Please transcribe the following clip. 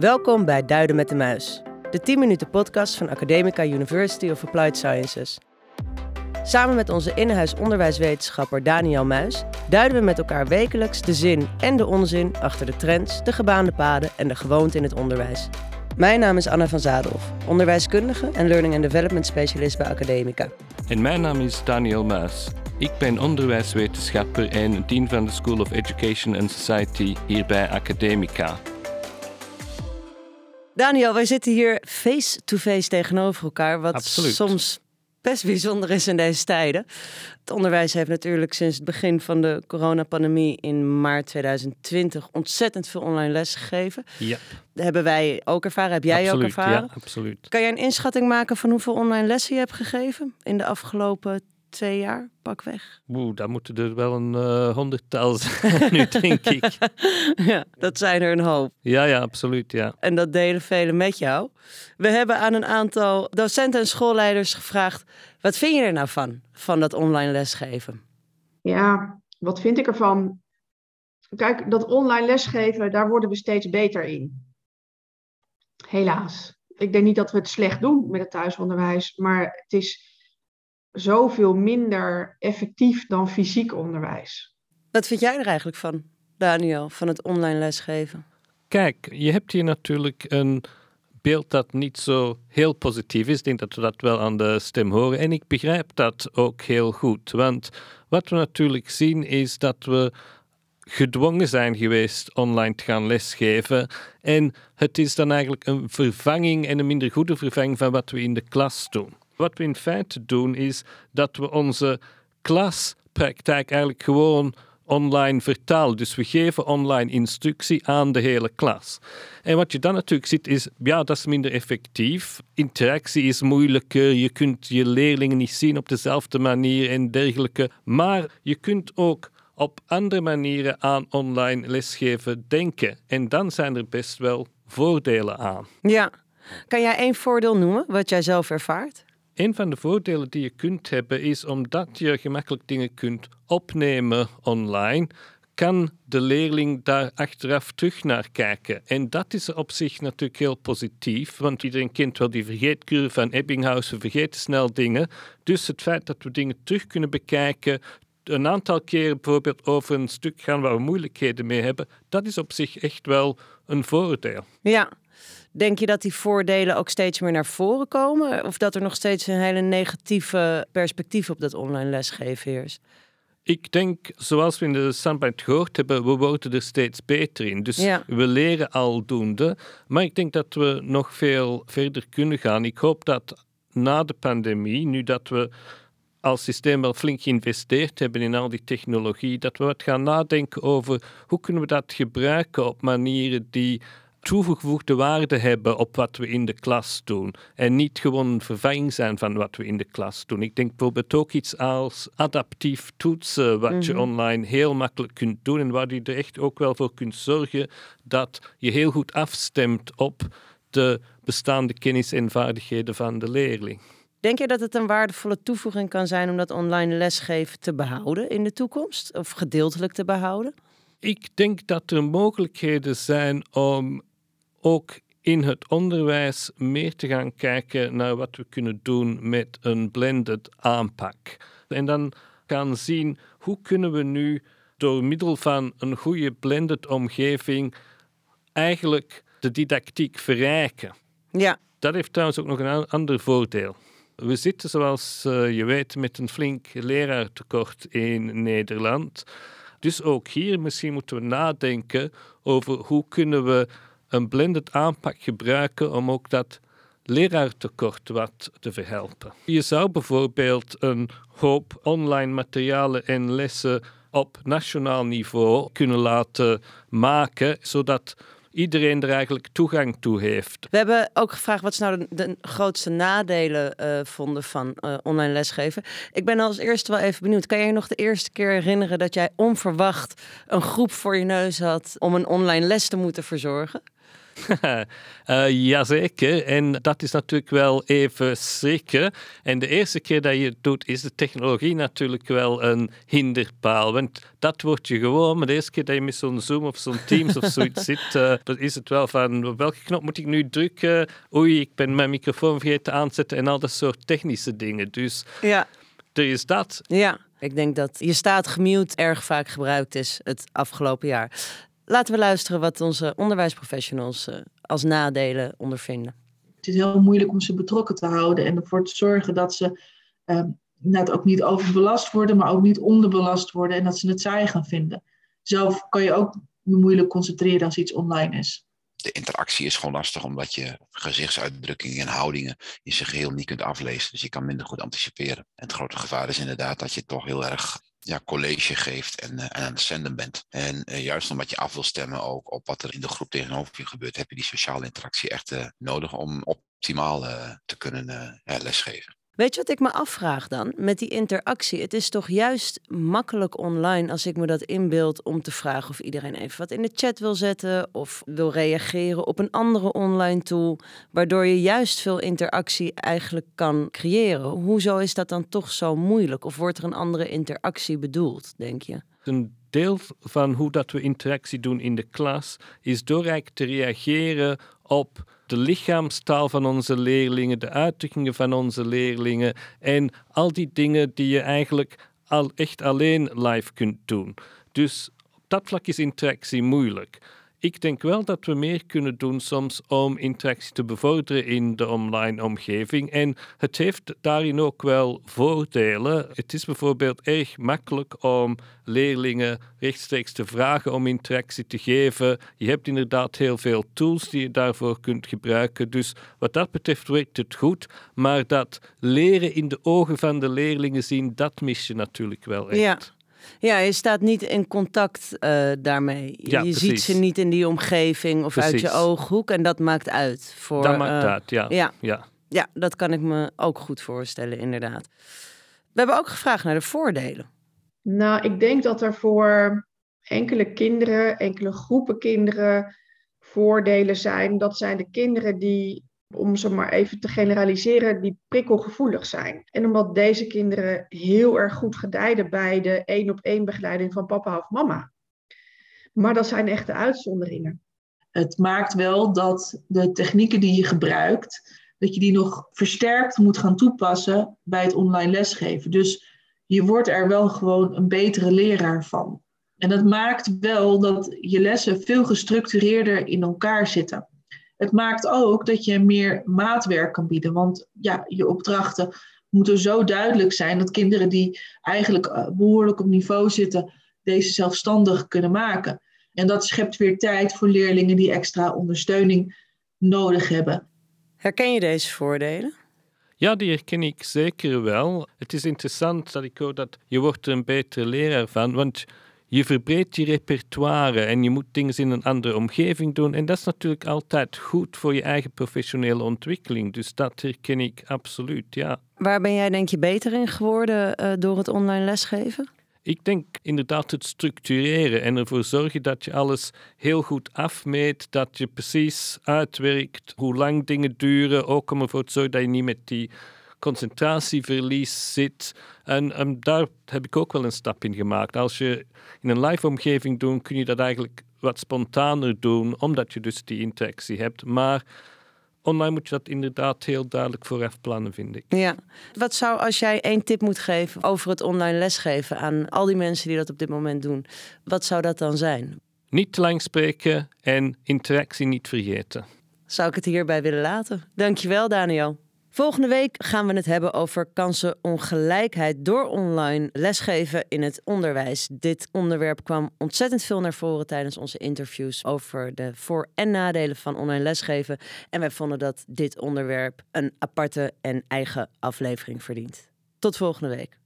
Welkom bij Duiden met de Muis, de 10 minuten podcast van Academica University of Applied Sciences. Samen met onze in-huis onderwijswetenschapper Daniel Muis duiden we met elkaar wekelijks de zin en de onzin achter de trends, de gebaande paden en de gewoonte in het onderwijs. Mijn naam is Anna van Zadelhoff, onderwijskundige en learning and development specialist bij Academica. En mijn naam is Daniel Muis. Ik ben onderwijswetenschapper en dean van de School of Education and Society hier bij Academica. Daniel, wij zitten hier face-to-face tegenover elkaar, wat Absoluut. soms best bijzonder is in deze tijden. Het onderwijs heeft natuurlijk sinds het begin van de coronapandemie in maart 2020 ontzettend veel online les gegeven. Ja, Dat hebben wij ook ervaren, heb jij ook ervaren. Ja, absoluut. Kan jij een inschatting maken van hoeveel online lessen je hebt gegeven in de afgelopen twee jaar, pakweg? Oeh, daar moeten er wel een eh, honderdtal zijn nu, denk ik. ja, dat zijn er een hoop. Ja, ja, absoluut, ja. En dat delen velen met jou. We hebben aan een aantal docenten en schoolleiders gevraagd: wat vind je er nou van, van dat online lesgeven? Ja, wat vind ik ervan? Kijk, dat online lesgeven, daar worden we steeds beter in. Helaas. Ik denk niet dat we het slecht doen met het thuisonderwijs, maar het is zoveel minder effectief dan fysiek onderwijs. Wat vind jij er eigenlijk van, Daniel, van het online lesgeven? Kijk, je hebt hier natuurlijk een beeld dat niet zo heel positief is. Ik denk dat we dat wel aan de stem horen. En ik begrijp dat ook heel goed. Want wat we natuurlijk zien is dat we gedwongen zijn geweest online te gaan lesgeven. En het is dan eigenlijk een vervanging en een minder goede vervanging van wat we in de klas doen. Wat we in feite doen is dat we onze klaspraktijk eigenlijk gewoon online vertalen. Dus we geven online instructie aan de hele klas. En wat je dan natuurlijk ziet is, ja, dat is minder effectief. Interactie is moeilijker, je kunt je leerlingen niet zien op dezelfde manier en dergelijke. Maar je kunt ook op andere manieren aan online lesgeven denken. En dan zijn er best wel voordelen aan. Ja. Kan jij één voordeel noemen wat jij zelf ervaart? Een van de voordelen die je kunt hebben is omdat je gemakkelijk dingen kunt opnemen online, kan de leerling daar achteraf terug naar kijken. En dat is op zich natuurlijk heel positief, want iedereen kent wel die vergeetcurve van Ebbinghaus, we vergeten snel dingen. Dus het feit dat we dingen terug kunnen bekijken, een aantal keren bijvoorbeeld over een stuk gaan waar we moeilijkheden mee hebben, dat is op zich echt wel een voordeel. Ja. Denk je dat die voordelen ook steeds meer naar voren komen? Of dat er nog steeds een hele negatieve perspectief op dat online lesgeven heerst? Ik denk, zoals we in de standpunt gehoord hebben, we worden er steeds beter in. Dus Ja. we leren aldoende. Maar ik denk dat we nog veel verder kunnen gaan. Ik hoop dat na de pandemie, nu dat we als systeem wel flink geïnvesteerd hebben in al die technologie, dat we wat gaan nadenken over hoe kunnen we dat gebruiken op manieren die toegevoegde waarde hebben op wat we in de klas doen. En niet gewoon een vervanging zijn van wat we in de klas doen. Ik denk bijvoorbeeld ook iets als adaptief toetsen, wat je online heel makkelijk kunt doen en waar je er echt ook wel voor kunt zorgen dat je heel goed afstemt op de bestaande kennis en vaardigheden van de leerling. Denk je dat het een waardevolle toevoeging kan zijn om dat online lesgeven te behouden in de toekomst? Of gedeeltelijk te behouden? Ik denk dat er mogelijkheden zijn om ook in het onderwijs meer te gaan kijken naar wat we kunnen doen met een blended aanpak. En dan gaan zien hoe kunnen we nu door middel van een goede blended omgeving eigenlijk de didactiek verrijken. Ja, Dat heeft trouwens ook nog een ander voordeel. We zitten, zoals eh, je weet, met een flink leraartekort in Nederland. Dus ook hier misschien moeten we nadenken over hoe kunnen we een blended aanpak gebruiken om ook dat leraartekort wat te verhelpen. Je zou bijvoorbeeld een hoop online materialen en lessen op nationaal niveau kunnen laten maken, zodat iedereen er eigenlijk toegang toe heeft. we hebben ook gevraagd wat ze nou de, grootste nadelen eh, vonden van eh, online lesgeven. Ik ben als eerste wel even benieuwd. Kan jij je nog de eerste keer herinneren dat jij onverwacht een groep voor je neus had om een online les te moeten verzorgen? Uh, jazeker, en dat is natuurlijk wel even schrikken. En de eerste keer dat je het doet, is de technologie natuurlijk wel een hinderpaal. Want dat wordt je gewoon, maar de eerste keer dat je met zo'n Zoom of zo'n Teams of zoiets zit, uh, dan is het wel van welke knop moet ik nu drukken? Oei, ik ben mijn microfoon vergeten aanzetten en al dat soort technische dingen. Dus ja. er is dat. Ja. Ik denk dat je staat gemute erg vaak gebruikt is het afgelopen jaar. Laten we luisteren wat onze onderwijsprofessionals uh, als nadelen ondervinden. Het is heel moeilijk om ze betrokken te houden en ervoor te zorgen dat ze uh, net ook niet overbelast worden, maar ook niet onderbelast worden en dat ze het saai gaan vinden. Zelf kan je ook moeilijk concentreren als iets online is. De interactie is gewoon lastig omdat je gezichtsuitdrukkingen en houdingen in zijn geheel niet kunt aflezen. Dus je kan minder goed anticiperen. En het grote gevaar is inderdaad dat je toch heel erg ja, college geeft en, uh, en aan het zenden bent. En uh, juist omdat je af wil stemmen ook op wat er in de groep tegenover je gebeurt, heb je die sociale interactie echt uh, nodig om optimaal te kunnen lesgeven. Weet je wat ik me afvraag dan met die interactie? Het is toch juist makkelijk online als ik me dat inbeeld om te vragen of iedereen even wat in de chat wil zetten of wil reageren op een andere online tool, waardoor je juist veel interactie eigenlijk kan creëren. Hoezo is dat dan toch zo moeilijk? Of wordt er een andere interactie bedoeld, denk je? Een deel van hoe dat we interactie doen in de klas is door te reageren op de lichaamstaal van onze leerlingen, de uitdrukkingen van onze leerlingen en al die dingen die je eigenlijk al echt alleen live kunt doen. Dus op dat vlak is interactie moeilijk. Ik denk wel dat we meer kunnen doen soms om interactie te bevorderen in de online omgeving. En het heeft daarin ook wel voordelen. Het is bijvoorbeeld erg makkelijk om leerlingen rechtstreeks te vragen om interactie te geven. Je hebt inderdaad heel veel tools die je daarvoor kunt gebruiken. Dus wat dat betreft werkt het goed. Maar dat leren in de ogen van de leerlingen zien, dat mis je natuurlijk wel echt. Ja, je staat niet in contact uh, daarmee. Ja, je ziet ze niet in die omgeving of precies. uit je ooghoek. En dat maakt uit. Voor, dat maakt uh, uit, ja. ja. Ja. ja, dat kan ik me ook goed voorstellen, inderdaad. We hebben ook gevraagd naar de voordelen. Nou, ik denk dat er voor enkele kinderen, enkele groepen kinderen voordelen zijn. Dat zijn de kinderen die om ze maar even te generaliseren, die prikkelgevoelig zijn. En omdat deze kinderen heel erg goed gedijden bij de één op één begeleiding van papa of mama. Maar dat zijn echte uitzonderingen. Het maakt wel dat de technieken die je gebruikt, dat je die nog versterkt moet gaan toepassen bij het online lesgeven. Dus je wordt er wel gewoon een betere leraar van. En dat maakt wel dat je lessen veel gestructureerder in elkaar zitten. Het maakt ook dat je meer maatwerk kan bieden. Want ja, je opdrachten moeten zo duidelijk zijn dat kinderen die eigenlijk eh, behoorlijk op niveau zitten, deze zelfstandig kunnen maken. En dat schept weer tijd voor leerlingen die extra ondersteuning nodig hebben. Herken je deze voordelen? Ja, die herken ik zeker wel. Het is interessant dat ik hoor dat je wordt er een betere leraar van, want je verbreedt je repertoire en je moet dingen in een andere omgeving doen. En dat is natuurlijk altijd goed voor je eigen professionele ontwikkeling. Dus dat herken ik absoluut, ja. Waar ben jij denk je beter in geworden uh, door het online lesgeven? Ik denk inderdaad het structureren en ervoor zorgen dat je alles heel goed afmeet, dat je precies uitwerkt hoe lang dingen duren, ook om ervoor te zorgen dat je niet met die concentratieverlies zit. En, en, daar heb ik ook wel een stap in gemaakt. Als je in een live omgeving doet, kun je dat eigenlijk wat spontaner doen, omdat je dus die interactie hebt. Maar online moet je dat inderdaad heel duidelijk vooraf plannen, vind ik. Ja. Wat zou, als jij één tip moet geven over het online lesgeven aan al die mensen die dat op dit moment doen, wat zou dat dan zijn? Niet te lang spreken en interactie niet vergeten. Zou ik het hierbij willen laten? Dankjewel, Daniel. Volgende week gaan we het hebben over kansenongelijkheid door online lesgeven in het onderwijs. Dit onderwerp kwam ontzettend veel naar voren tijdens onze interviews over de voor- en nadelen van online lesgeven. En wij vonden dat dit onderwerp een aparte en eigen aflevering verdient. Tot volgende week.